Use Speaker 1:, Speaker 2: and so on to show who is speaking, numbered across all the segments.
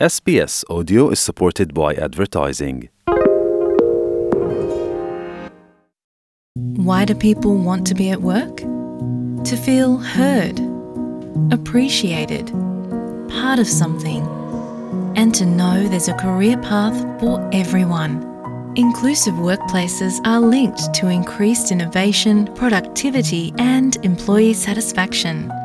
Speaker 1: SBS Audio is supported by advertising.
Speaker 2: Why do people want to be at work? To feel heard, appreciated, part of something, and to know there's a career path for everyone. Inclusive workplaces are linked to increased innovation, productivity, and employee satisfaction.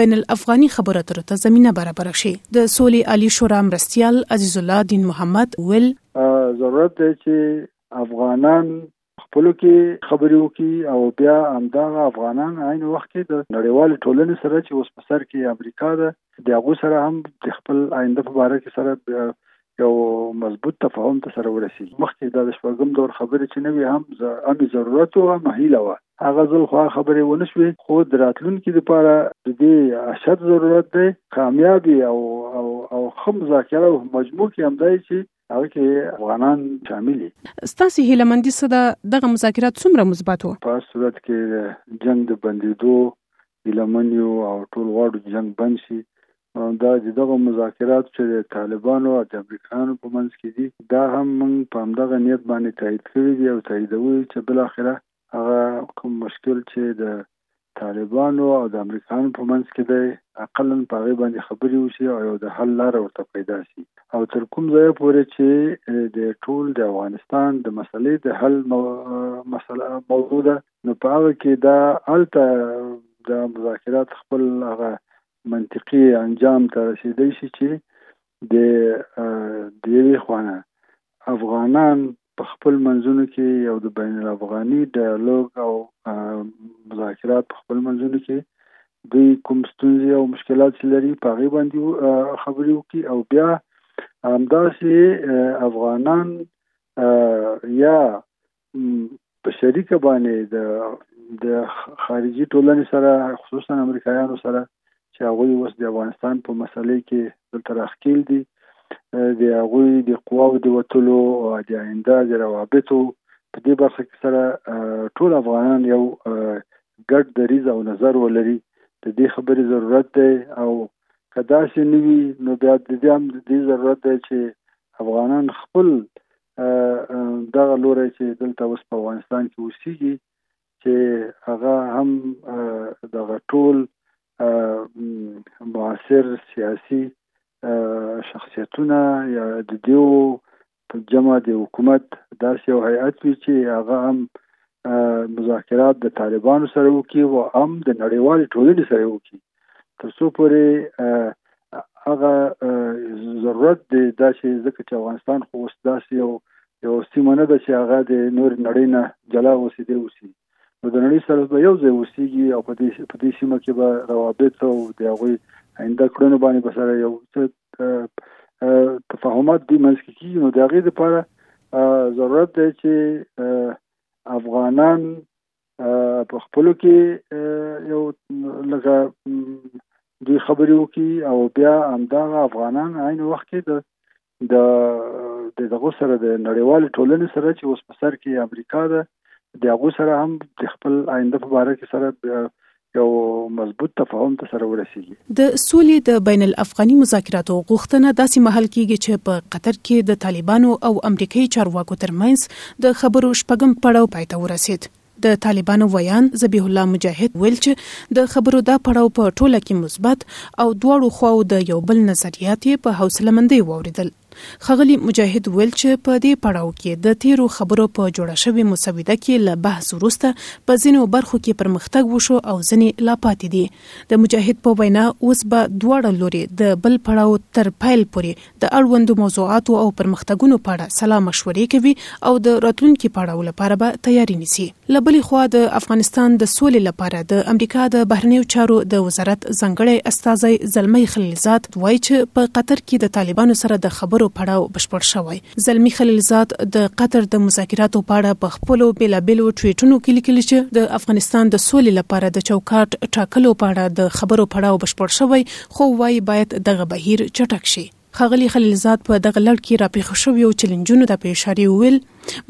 Speaker 3: بین الافغاني خبرو اترو ته زمینه برابره شي د سولې عالي شورا مرستیال عزیز الله دین محمد ویل
Speaker 4: ضرورت دی چې افغانان خپلو کې خبرې وکړي او بیا همدغه افغانان عین وخت کې د نړیوالې ټولنې سره چې اوس په سر کې امریکا ده د هغو سره هم د خپل آینده په باره کې سره یو مضبوط تفاهم ته سره ورسیږي مخکې دا د شپږم دور خبرې چې نه وي هم امي ضرورت او هم هیله وه هغه ځل خو خبرې ونه شوې خو د راتلونکي لپاره د دې اشد ضرورت دی کامیابي او او او خه مذاکره او مجموع کې همدای چې هغه کې افغانان شامل دي
Speaker 3: ستاسو هیلمندي څه ده دغه مذاکرات څومره مثبت وو
Speaker 4: په صورت کې جنگ د بندیدو هیله من یو او ټول غواړو چې جنګ بند شي او دا چې دغه مذاکرات چې د طالبانو او د امریکایانو په منځ کې دي دا هم موږ په همدغه نیت باندې تایید کړي دي او تاییدوو چې بالاخره هغه کوم مشکل چې د طالبانو او د امریکایانو په منځ کې دی اقلا په هغې باندې خبرې وشي او یو د حل لاره ورته پیدا شي او تر کوم ځایه پورې چې د ټول د افغانستان د مسلې د حل مسله موضوع ده نو په هغه کې دا الته دا مذاکرات خپل هغه منطقي انجام ته رسیدای شي چې د د یوې خوانه افغانان په خپل منځونو کې یو د بین الافغاني ډایالوګ او مذاکرات په خپل منځونو کې دوی کوم ستونزې او مشکلات چې لري په هغې باندې خبرې وکړي او بیا همداسې افغانان یا په شریکه باندې د د خارجي ټولنې سره خصوصا امریکایانو سره چې هغوی اوس د افغانستان په مسلې کې دلته راخکیل دي د هغوی د قواو د وتلو او د آینده د روابطو په دې برخه کې سره ټول افغانان یو ګډ دریز او نظر ولري د دې خبرې ضرورت دی او که داسې نه وي نو بیا د دې هم د دې ضرورت دی چې افغانان خپل دغه لوری چې دلته اوس په افغانستان کې اوسېږي چې هغه هم دغه ټول معاصر سیاسي شخصیتونه یا د دیو په جمع د حکومت داسې یو هیئت وي چې هغه هم مذاکرات د طالبانو سره وکړي او هم د نړیوالې ټولنې سره وکړي تر څو پورې هغه ضرورت دی دا چې ځکه چې افغانستان خو اوس داسې یو یو سیمه نه ده چې هغه د نور نړۍ نه جلا اوسېدی اوسي نو د نړۍ سره به یو ځای اوسېږي او په دې په دې سیمه کې به روابط او د هغوی آینده کړنو باندې به سره یو څه تفاهمات دې منځ کې کېږي نو د هغې لپاره ضرورت دی چې افغانان په خپلو کې یو لکه دوی خبرې وکړي او بیا همدغه افغانان عین وخت کې د د د دغه سره د نړیوال ټولنې سره چې اوس په سر کې امریکا ده د هغه سره هم د خپل آینده په اړه کې سره یو مضبوط تفاهم ته سره ورسیږي.
Speaker 3: د سولې د بین الافغاني مذاکراتو غوښتنه داسې مهال کیږي چې په قطر کې د طالبانو او امریکایي چارواکو ترمنځ د خبرو شپږم پړاو پای ته ورسید. د طالبانو ویاند ذبیح الله مجاهد ویل چې د خبرو دا پړاو په ټوله کې مثبت او دواړو خواوو د یو بل نظریات یې په حوصله مندۍ واوریدل. ښاغلي مجاهد وویل چې په دې پړاو کې د تېرو خبرو په جوړه شوې مسوده کې له بحث وروسته په ځینو برخو کې پرمختګ وشو او ځینې لا پاتې دي. د مجاهد په وینا، اوس به دواړه لوري د بل پړاو تر پیل پورې د اړوندو موضوعاتو او پرمختګونو په اړه سلا مشورې کوي او د راتلونکي پړاو لپاره به تیاری نیسي. له بلې خوا د افغانستان د سولې لپاره د امریکا د بهرنیو چارو د وزارت ځانګړی استازی زلمی خلیلزاد وایي چې په قطر کې د طالبانو سره د خبرو پړاو بشپړ شوی. زلمی خلیلزاد د قطر د مذاکراتو په اړه په خپلو بېلابېلو ټویټونو کې لیکلي چې د افغانستان د سولې لپاره د چوکاټ ټاکلو په اړه د خبرو پړاو بشپړ شوی خو وایي باید دغه بهیر چټک شي. ښاغلي خلیلزاد په دغه لړ کې راپېښو شویو چلینجونو ته په اشارې وویل،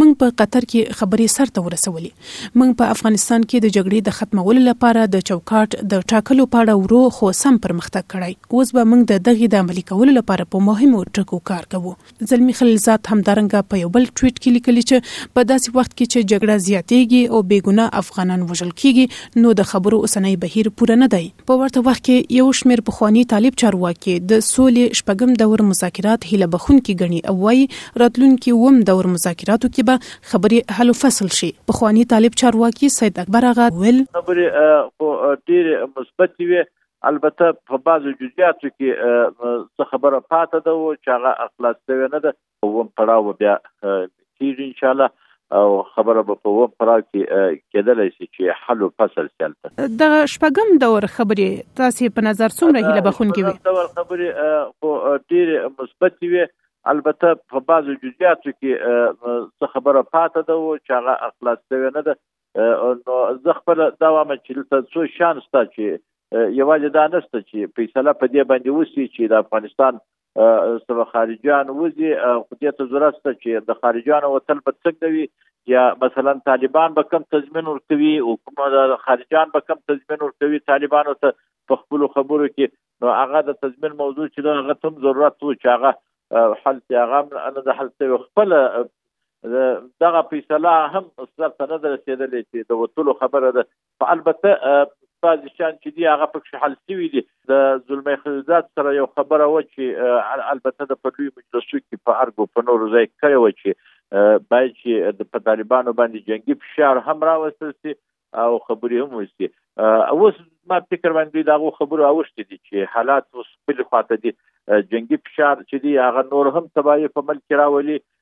Speaker 3: موږ په قطر کې خبرې سر ته ورسولې، موږ په افغانستان کې د جګړې د ختمولو لپاره د چوکاټ د ټاکلو په اړه ورو خو سم پرمختګ کړی، اوس به موږ د دغې د عملي کولو لپاره په مهمو ټکو کار کوو. زلمي خلیلزاد همدارنګه په یو بل ټویټ کې لیکلي چې په داسې وخت کې چې جګړه زیاتېږي او بې ګناه افغانان وژل کېږي، نو د خبرو اوسنی بهیر پوره نه دی. په ورته وخت کې یو شمېر پخواني طالب چارواکي د سولې شپږم دور مذاکرات هیله بښونکي ګڼي او وایي، راتلونکي اووم دور مذاکراتو کې به خبرې حل و فصل شي. پخواني طالب چارواکي سید اکبر اغا وویل.
Speaker 5: خبرې خو ډېرې مثبتې وې، البته په بعضو جزیاتو کې څه خبره پاته ده او چې هغه خلاصه شوې نه ده، اووم پړاو به بیا کیږي ان شاء الله او خبره به په اووم پړاو کې کېدلی شي چې حل او فصل شي
Speaker 3: هلته دغه شپږم دور خبرې تاسې په نظر څومره هیله بخونکې وي
Speaker 5: دور خبرې خو ډېرې مثبتې وي البته په بعضو جزئیاتو کې څه خبره پاته ده او چې هغه خلاص شوې نه ده نو زه خپل دا وایم چې دلته څو شان شته چې یوازې دا نشته چې فیصله په دې باندې وسی چې د افغانستان سره خارجيان وځي خو دې ته ضرورت شته چې د خارجيانو وتل به څنګه وي یا مثلا طالبان به کم تضمین ورکوي او کوم خارجيان به کم تضمین ورکوي طالبانو ته په خپل خبرو کې نو هغه د تضمین موضوع چې دا هغه تم ضرورت و چې هغه حل ته هغه نه د حل ته خپل دغه فیصله هم سر ته نه رسیدلې چې د وټولو خبره ده په البته استاد شان چې دی هغه پکې حل شوی دی د ظلمي خلیلزاد سره یو خبره و چې البته د پدوی مجلسو کې په ارګو په نور ځای کړی و چې باید چې د په طالبانو باندې جنگي فشار هم راوستل شي او خبرې هم وشي اوس ما فکر باندې داغه خبرو اوښتې دي چې حالات اوس په خاطر دي جنگي فشار چې دی هغه نور هم تباہي په ملک راولي